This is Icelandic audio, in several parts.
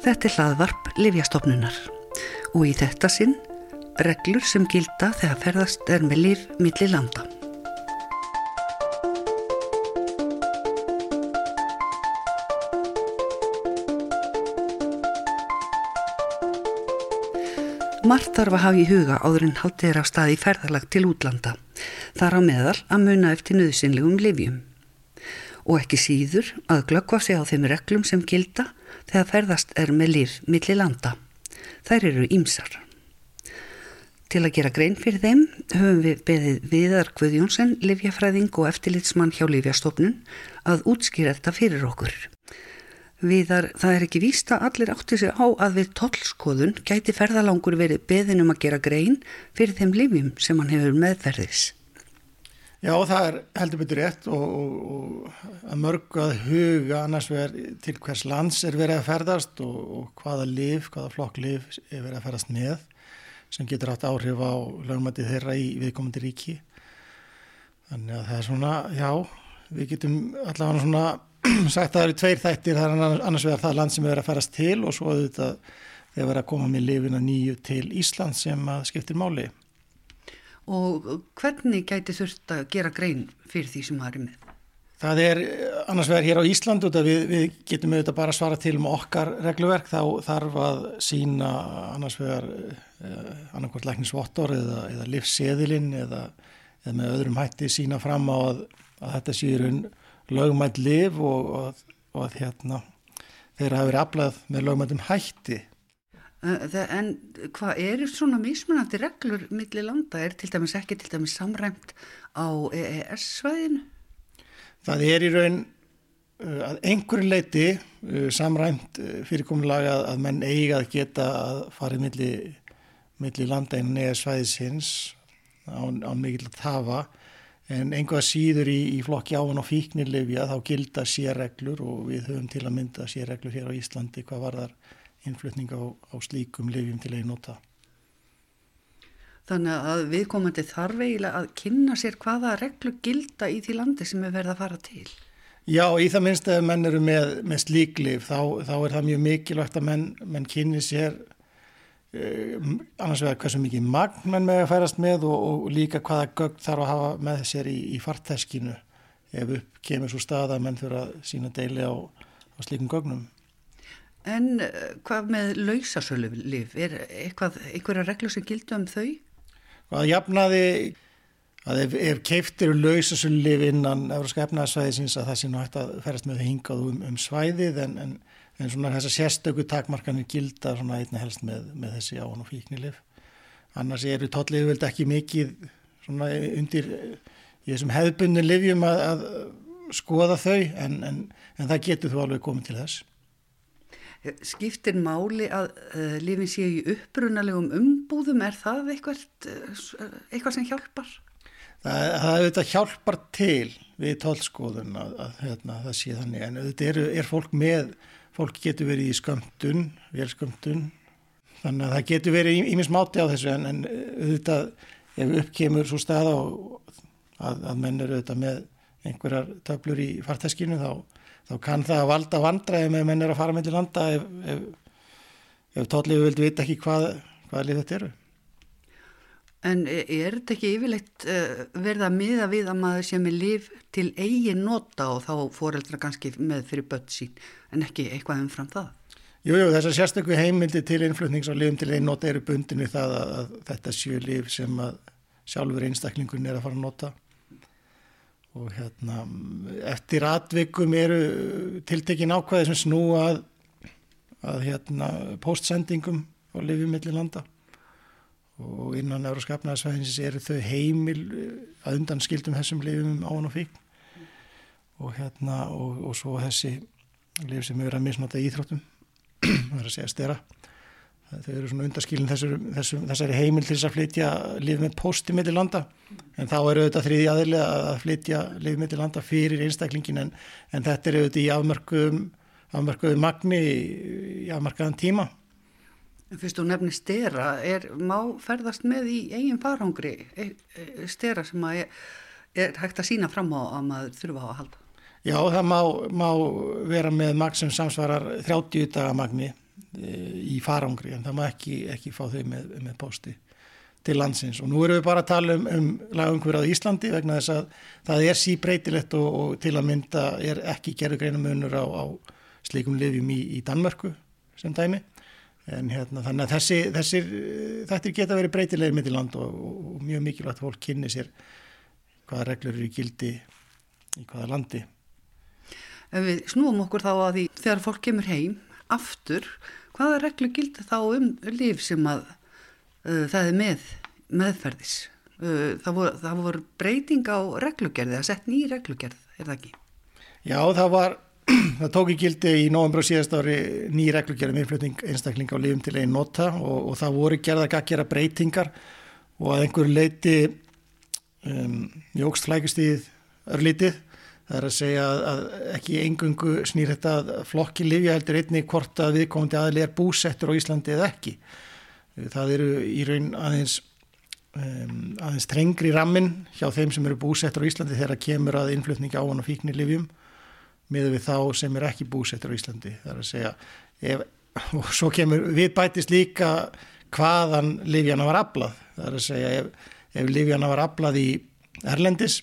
Þetta er hlaðvarp Livjastofnunar og í þetta sinn reglur sem gilda þegar ferðast er með líf millir landa. Margt þarf að hafa í huga áður en haldið er á staði ferðalag til útlanda. Þar á meðal að muna eftir nöðsynlegum livjum. Og ekki síður að glöggva sig á þeim reglum sem gilda þegar ferðast er með liv millir landa. Þær eru ímsar. Til að gera grein fyrir þeim höfum við beðið Viðar Guðjónsson, livjafræðing og eftirlitsmann hjá Livjastofnun að útskýra þetta fyrir okkur. Viðar, það er ekki víst að allir átti sig á að við tollskoðun gæti ferðalangur verið beðin um að gera grein fyrir þeim livjum sem hann hefur meðferðis. Já, það er heldur betur rétt og, og, og að mörgu að huga annars verið til hvers lands er verið að ferðast og, og hvaða liv, hvaða flokk liv er verið að ferðast með sem getur átt áhrif á lögumætið þeirra í viðkomandi ríki. Þannig að það er svona, já, við getum allavega svona sagt að það eru tveir þættir, það er annars vegar það land sem er að ferast til og svo auðvitað þegar verið að koma með lifina nýju til Ísland sem skiptir máli. Og hvernig gæti þurft að gera grein fyrir því sem það er með? Það er annars vegar hér á Ísland og við, við getum auðvitað bara svara til um okkar regluverk þá þarf að sína annars vegar eh, annarkvært læknisvottor eða, eða livseðilinn eða, eða með öðrum hætti sína fram á að, að þetta séur unn lögmætt liv og, og, og að hérna þeir hafa verið aflað með lögmættum hætti. En hvað eru svona mismunandi reglur millir landa? Er til dæmis ekki til dæmis samræmt á EES-svæðinu? Það er í raun að einhverju leiti samræmt fyrirkomulega að menn eiga að geta að farið millir milli landa innan EES-svæðisins án, án mikill að tafa en einhvað síður í, í flokki áan og fíknirlefja þá gilda sérreglur og við höfum til að mynda sérreglur hér á Íslandi hvað var þar innflutning á, á slíkum lefjum til einu nota. Þannig að viðkomandi þarf eiginlega að kynna sér hvaða reglur gilda í því landi sem er verið að fara til. Já, í það minnst að menn eru með, með slíklif þá, þá er það mjög mikilvægt að menn, menn kynni sér Eh, annars vegar hversu mikið magn menn með að færast með og, og líka hvaða gögn þarf að hafa með sér í, í farteskinu ef upp kemur svo stað að menn þurfa að sína deili á, á slíkum gögnum. En uh, hvað með lausasölu lif? Er eitthvað, einhverja reglur sem gildu um þau? Að jafnaði að ef, ef keiftir lausasölu lif innan Európska efnaðsvæðisins að það sé nú hægt að færast með það hingað um, um svæðið en, en en svona þessar sérstöku takmarkanir gilda svona einna helst með, með þessi án og fíknilif annars eru tóllið vel ekki mikið svona undir í þessum hefðbundin livjum að, að skoða þau en, en það getur þú alveg komið til þess Skiptir máli að uh, lifin séu í upprunalegum umbúðum? Er það eitthvað, uh, eitthvað sem hjálpar? Það, það auðvitað hjálpar til við tólskoðun að, að hérna, það sé þannig. En auðvitað er, er fólk með fólk getur verið í skömmtun, velskömmtun þannig að það getur verið ímins máti á þessu en, en auðvitað ef uppkemur svo staða að, að menn eru auðvitað með einhverjar töflur í farteskinu þá, þá kann það að valda vandræði með menn eru að fara með til landa ef, ef, ef tóllið vildi vita ekki hvað, hvað lið þetta eru. En er þetta ekki yfirleitt uh, verða miða við að maður sé með liv til eigin nota og þá foreldra kannski með fyrir börn sín en ekki eitthvað umfram það? Jújú, jú, þessar sérstöku heimildi til innflutnings og lifum til eigin nota eru bundin við það að, að þetta séu liv sem að sjálfur einstaklingun er að fara að nota og hérna eftir atvikum eru tiltekin ákvæði sem snú að, að hérna postsendingum og lifum millir landa. Og innan Euróskapnaðarsvæðinsins eru þau heimil að undan skildum þessum lifum án og fík og hérna og, og svo þessi lif sem eru að misnota íþróttum það er að segja stera þau eru svona undaskilin þessar, þessar, þessari heimil til þess að flytja lif með posti með til landa. En þá eru auðvitað þriði aðilega að flytja lif með til landa fyrir einstaklingin en, en þetta eru auðvitað í afmörkuðum afmörkuðum magni í afmörkuðan tíma. Fyrst og nefni stera, er, má ferðast með í eigin farhangri e, e, stera sem er, er hægt að sína fram á að maður þurfa á að halda? Já, það má, má vera með magn sem samsvarar 30 dagamagni í farangri en það má ekki, ekki fá þau með, með posti til landsins. Og nú erum við bara að tala um, um lagumhverjað í Íslandi vegna þess að það er síbreytilegt og, og til að mynda er ekki gerðu greinamunur á, á slikum livjum í, í Danmörku sem dæmi. En hérna þannig að þessi, þessir þetta geta verið breytilegir mitt í land og, og, og mjög mikilvægt fólk kynni sér hvaða reglur eru gildi í hvaða landi. Ef við snúum okkur þá að því þegar fólk kemur heim aftur, hvaða reglur gildi þá um líf sem að uh, það er með meðferðis uh, það, voru, það voru breyting á reglugerði að setja nýja reglugerð, er það ekki? Já, það var það tók í gildi í novembru síðast ári nýja reglugerð um innflutning einstakling á lífum til einn nota og, og það voru gerða að gera breytingar og að einhver leiti um, jógst flækustíð örlítið Það er að segja að ekki engungu snýr þetta flokki livja heldur einni hvort að viðkomandi aðli er búsettur á Íslandi eða ekki. Það eru í raun aðeins, um, aðeins trengri rammin hjá þeim sem eru búsettur á Íslandi þegar kemur að innflutningi ávan og fíknir livjum með við þá sem er ekki búsettur á Íslandi. Það er að segja, ef, og svo kemur við bætist líka hvaðan livjana var aflað. Það er að segja ef, ef livjana var aflað í Erlendis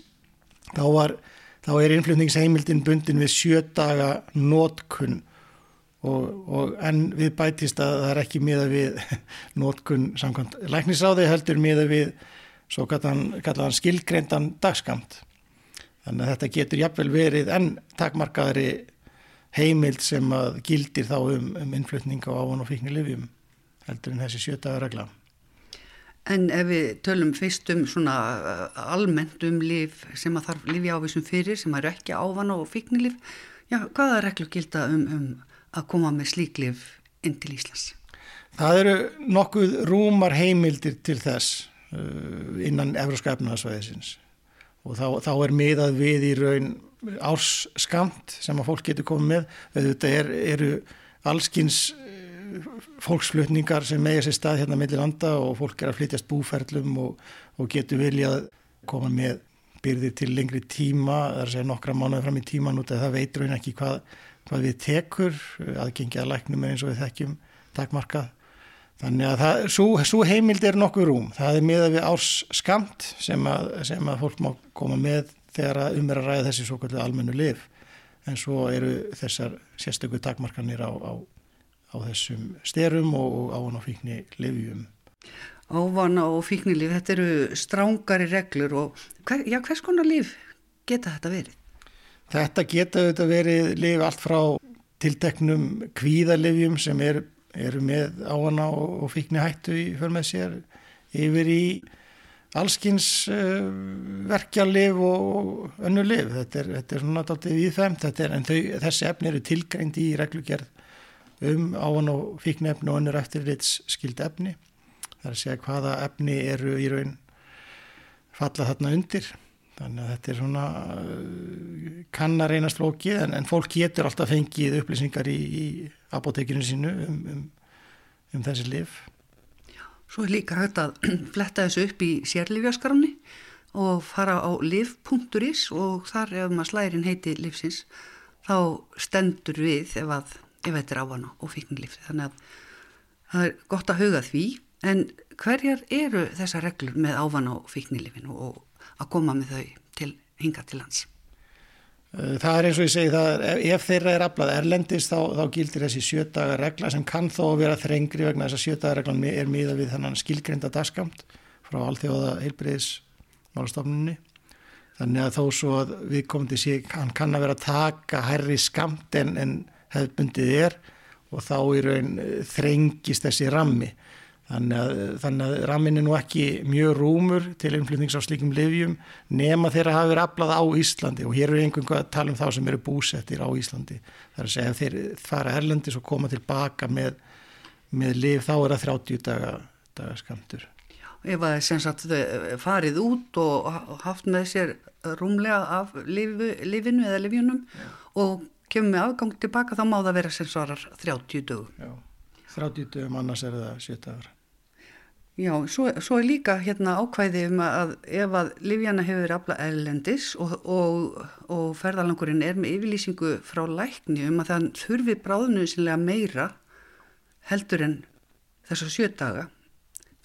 þá var þá er innflutningsheimildin bundin við sjö daga nótkunn og, og en við bætist að það er ekki miða við nótkunn samkvæmt læknisáði heldur miða við svo kallaðan skilgreindan dagskamt. Þannig að þetta getur jafnvel verið en takmarkaðari heimild sem að gildir þá um, um innflutning á ávan og fíkni livjum heldur en þessi sjö daga regla. En ef við tölum fyrst um svona uh, almennt um líf sem að þarf lífi ávísum fyrir sem eru ekki ávana og fíknilíf, já, hvaða reglu gilda um, um að koma með slíklif inn til Íslands? Það eru nokkuð rúmar heimildir til þess uh, innan Evróska efnaðsvæðisins og þá, þá er miðað við í raun árskamt sem að fólk getur komið með. Þetta er, eru allskins fólksflutningar sem megja sér stað hérna mellir landa og fólk er að flytjast búferlum og, og getur viljað koma með byrðir til lengri tíma, það er að segja nokkra mánuði fram í tíman út af það veitur hún ekki hvað, hvað við tekur, aðgengi að læknum eins og við þekkjum takmarkað. Þannig að það, svo, svo heimild er nokkuð rúm, það er miða við árs skamt sem að, sem að fólk má koma með þegar um er að ræða þessi svo kallu almennu liv en svo eru þessar sérstöku takmarkanir á, á á þessum styrum og ávana og fíkni livjum. Ávana og fíkni liv, þetta eru strángari reglur og hver, já, hvers konar liv geta þetta verið? Þetta geta þetta verið liv allt frá tilteknum kvíðalivjum sem er, eru með ávana og, og fíkni hættu í för með sér yfir í allskins uh, verkjalið og önnu liv. Þetta er, þetta er svona dálítið viðfemt, en þau, þessi efni eru tilgreind í reglugjörð um áan og fíknefni og önnur eftirlits skild efni. Það er að segja hvaða efni eru í raun falla þarna undir. Þannig að þetta er svona uh, kannar einast flókið en, en fólk getur alltaf fengið upplýsingar í, í apotekinu sínu um, um, um þessi lif. Svo er líka hægt að fletta þessu upp í sérlifjaskránni og fara á liv.is og þar ef maður slærin heiti livsins þá stendur við ef að ef þetta er ávana og fíknilíf þannig að það er gott að huga því en hverjar eru þessa reglur með ávana og fíknilífin og að koma með þau til hinga til lands? Eh, það er eins og ég segi það, ef þeirra er aflað erlendist þá, þá gildir þessi sjötaga regla sem kann þó að vera þrengri vegna þess að sjötaga reglan er miða við þannan skilgreinda dagskamt frá allþjóða heilbreyðis málastofnunni. Þannig að þó svo að við komum til síðan kann að vera að taka hærri skamt en, en hefðbundið er og þá í raun eh, þrengist þessi rammi. Þannig að, þannig að rammin er nú ekki mjög rúmur til innflutnings á slíkum livjum nema þeirra hafi verið aflað á Íslandi og hér er einhvern að tala um þá sem eru búsettir á Íslandi. Það er að segja að þeir fara erlendis og koma tilbaka með, með liv þá er það 30 daga, daga skamtur. Ef er sem sagt farið út og haft með sér rúmlega af lifu, lifinu eða livjunum Já. og kemur með afgang tilbaka þá má það vera sem svarar 30 dögum. Já, 30 dögum annars er það 7 dagar. Já, svo, svo er líka hérna ákvæði um að ef að Livjana hefur afla ellendis og, og, og ferðalangurinn er með yfirlýsingu frá lækni um að það þurfi bráðnuðsynlega meira heldur en þessar sjö daga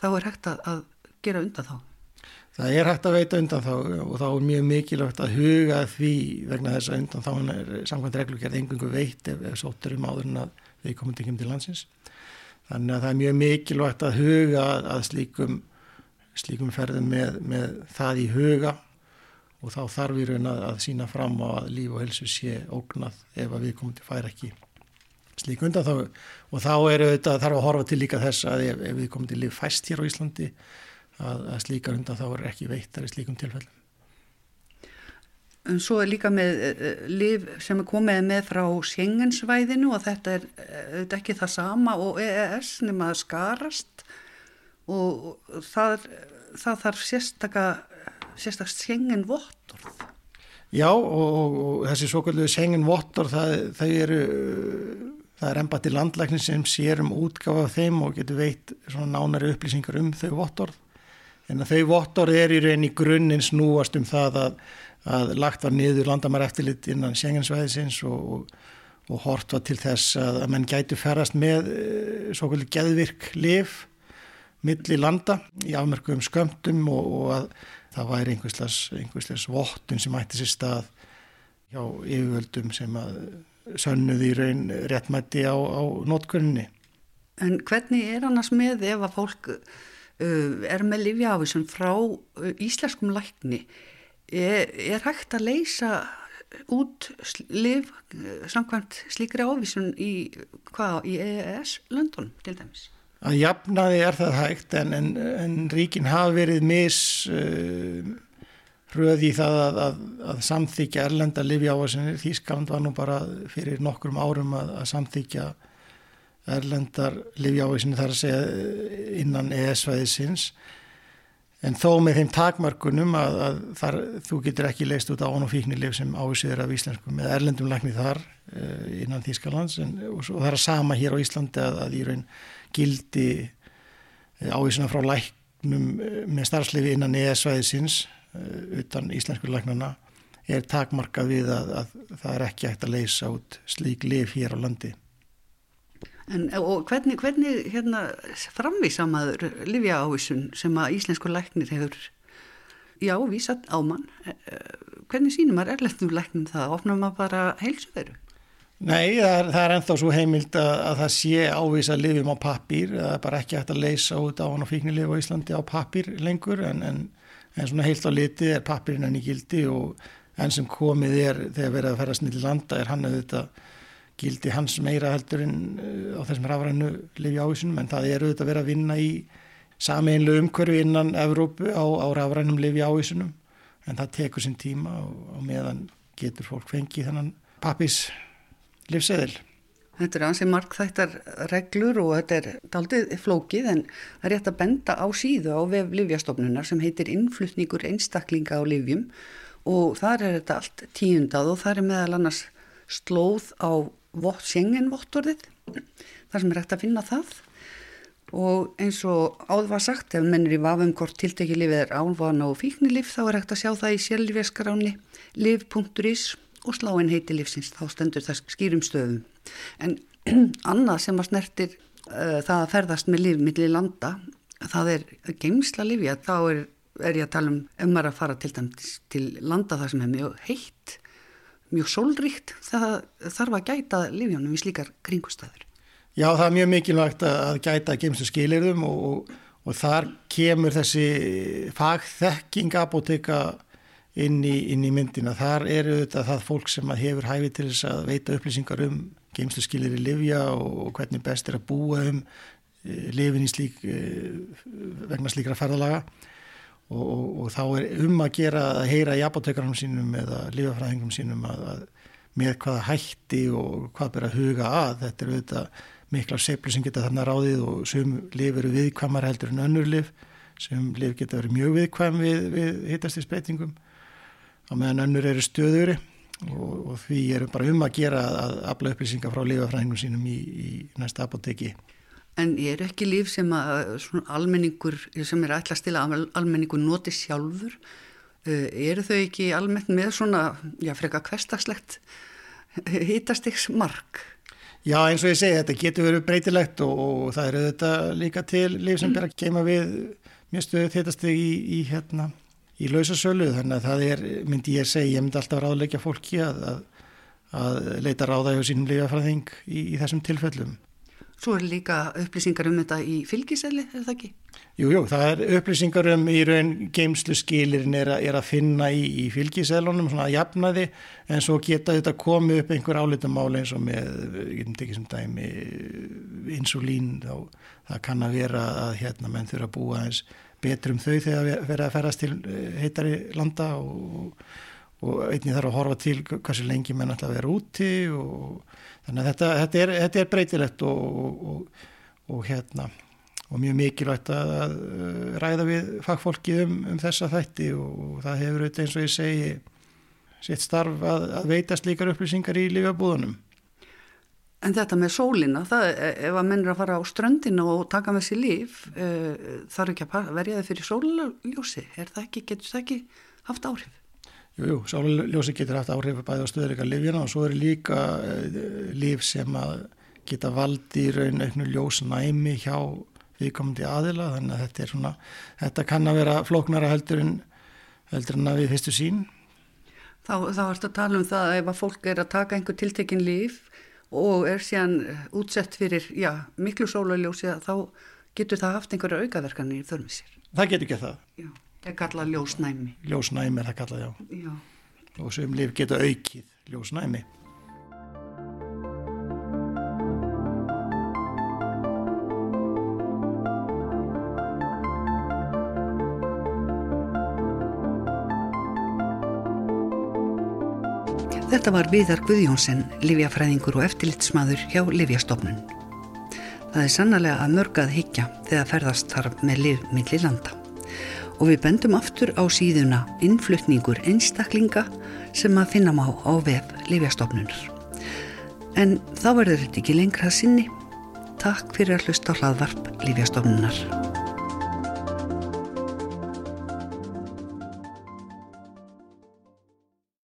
þá er hægt að gera undan þá. Það er hægt að veita undan þá og þá er mjög mikilvægt að huga því vegna þess að undan þá er samkvæmt reglugjörð engungu veit ef, ef sóttur um áður en að við komum til kemur til landsins. Þannig að það er mjög mikilvægt að huga að slíkum, slíkum ferðum með, með það í huga og þá þarf við raun að, að sína fram á að líf og helsu sé ógnað ef að við komum til færa ekki slík undan þá og þá er þetta þarf að horfa til líka þess að ef, ef við komum til líf fæst hér á Íslandi að, að slíkar undan þá er ekki veittar í slíkum tilfellum. En svo er líka með uh, liv sem er komið með frá Sjengensvæðinu og þetta er uh, ekki það sama og EES nema að skarast og það, það þarf sérstakka sérstakst Sjengen vottorð. Já og, og, og þessi svo kallu Sjengen vottorð það, það eru Það er ennbætti landlæknin sem sér um útgáfa af þeim og getur veitt svona nánari upplýsingar um þau vottorð. En þau vottorð er í raun í grunninn snúast um það að, að lagt var niður landamæra eftirlit innan Sjengensvæðisins og, og, og hort var til þess að, að menn gætu ferast með eh, svo kvöldi geðvirk liv milli landa í afmörkum skömmtum og, og að það væri einhverslegs vottun sem ætti sér stað hjá yfirvöldum sem að sönnuð í raun réttmætti á, á nótkunni. En hvernig er annars með ef að fólk er með livjáfisum frá uh, íslenskum lækni? Er, er hægt að leysa út liv uh, samkvæmt slíkri ávísun í, í EES-löndunum til dæmis? Að jafnaði er það hægt en, en, en ríkin hafa verið mis... Uh, hröði í það að, að, að samþykja erlenda livjávarsinir. Þýskaland var nú bara fyrir nokkrum árum að, að samþykja erlendar livjávarsinir þar að segja eh, innan ES-væðisins en þó með þeim takmarkunum að þar, þú getur ekki leist út á án og fíkniliv sem ávísiður af íslensku með erlendum lækni þar uh, innan Þýskalands en, og, og það er að sama hér á Íslandi að í raun gildi eh, ávísuna frá læknum með starfslifi innan ES-væðisins Eh, utan íslensku læknana er takmarkað við að, að það er ekki hægt að leysa út slík lif hér á landi. En, og hvernig, hvernig hérna, framvísa maður Livja ávísun sem að íslensku læknir hefur já, vísat á mann eh, hvernig sínum maður erlendum læknum það opnar maður bara heilsuveru? Nei, það er, það er enþá svo heimild að, að það sé ávísa lifjum á pappir það er bara ekki hægt að leysa út á hann og fíknilif á Íslandi á pappir lengur en, en en svona heilt á liti er pappirinn hann í gildi og enn sem komið er þegar verið að ferða snilli landa er hann auðvitað gildi hans meira heldur en uh, á þessum rafrænu lifi ávísunum en það er auðvitað verið að vinna í sameinlu umhverfi innan Evrópu á, á rafrænum lifi ávísunum en það tekur sinn tíma og, og meðan getur fólk fengið þennan pappis livseðil. Þetta er ansið markþættar reglur og þetta er daldið flókið en það er rétt að benda á síðu á vef livjastofnunar sem heitir innflutningur einstaklinga á livjum og þar er þetta allt tíundað og þar er meðal annars slóð á sjengenvottorðið þar sem er rétt að finna það. Og eins og áður var sagt ef mennir í vafum hvort tiltekki lifið er álvana og fíknilif þá er rétt að sjá það í sjálfjörskaráni liv.is og sláinn heiti livsins, þá stendur það skýrum stöðum. En annað sem að snertir uh, það að ferðast með liv millir landa, það er geimsla livja, þá er, er ég að tala um um að fara til til landa það sem er mjög heitt, mjög sólríkt, það þarf að gæta livjónum í slíkar kringustæður. Já, það er mjög mikilvægt að gæta geimslu skilirðum og, og, þar kemur þessi fagþekking apoteka inn í, inn í myndina. Þar eru þetta það fólk sem hefur hæfið til þess að veita upplýsingar um geimslu skilir í livja og, hvernig best er að búa um e, lifin í slík e, vegna slíkra ferðalaga og, og, og þá er um að gera að heyra apotekarnum sínum eða lifafræðingum sínum að, að með hvaða hætti og hvað ber að huga að. Þetta eru auðvitað mikla seplu sem geta þarna ráðið og sem lif eru viðkvæmar heldur en önnur lif sem lif geta verið mjög viðkvæm við, við hittastisbreytingum á meðan önnur eru stöðuri og, og því eru bara um að gera að afla upplýsingar frá lifafræðingum sínum í, í næsta apoteki. En er ekki líf sem að almenningur, sem er ætlast til að almenningur noti sjálfur, uh, eru þau ekki almennt með svona, já, freka hverstagslegt hýtastiks mark? Já, eins og ég segi, þetta getur verið breytilegt og, og það eru þetta líka til líf sem ber að keima við mjög stöðu þetta í, í, hérna, í lausasölu þannig að það er, myndi ég segja, ég myndi alltaf ráðleika fólki að, að, að leita ráða hjá sínum lífafræðing í, í þessum tilfellum. Svo er líka upplýsingar um þetta í fylgiseli, er það ekki? Jú, jú, það er upplýsingar um í raun geimslu skilirinn er, er að finna í, í fylgiselunum, svona að jafna því, en svo geta þetta komið upp einhver álitamáli eins og með, ég getum tekið sem dæmi, insulín, þá það kann að vera að hérna menn þurfa að búa eins betur um þau þegar verða að ferast til eh, heitari landa og, og einnig þarf að horfa til hversu lengi menn ætla að vera úti og þannig að þetta, þetta, er, þetta er breytilegt og, og, og hérna og mjög mikilvægt að ræða við fagfólki um, um þessa þætti og það hefur auðvitað eins og ég segi sitt starf að, að veita slíkar upplýsingar í lífabúðunum. En þetta með sólina, það, ef að menn er að fara á ströndinu og taka með sér líf, uh, þarf ekki að verja þið fyrir sólaljósi, er það ekki, getur það ekki haft áhrif? Jú, jú, sólaljósi getur haft áhrif bæði á stöðleika lifjana og svo er líka uh, líf sem að geta valdi í raun auknu ljósnæmi hjá viðkomandi aðila, þannig að þetta er svona, þetta kann að vera flóknara heldur en, heldur en að við fyrstu sín. Þá, þá ertu að tala um það að ef að fólk er að taka einhver tiltekin líf og er síðan útsett fyrir, já, miklu sólaljósi þá getur það haft einhverja aukaverkanir í þörfum sér. Það getur ekki það. Já. Það er kallað ljósnæmi. Ljósnæmi er það kallað, já. já. Og sem lif geta aukið ljósnæmi. Þetta var Viðar Guðjónsson, livjafræðingur og eftirlitsmaður hjá Livjastofnun. Það er sannlega að mörgað higgja þegar ferðast þarf með liv millir landa og við bendum aftur á síðuna innflutningur einstaklinga sem að finna má á vef Lífjastofnunar. En þá verður þetta ekki lengra sinni. Takk fyrir að hlusta á hlaðvarp Lífjastofnunar.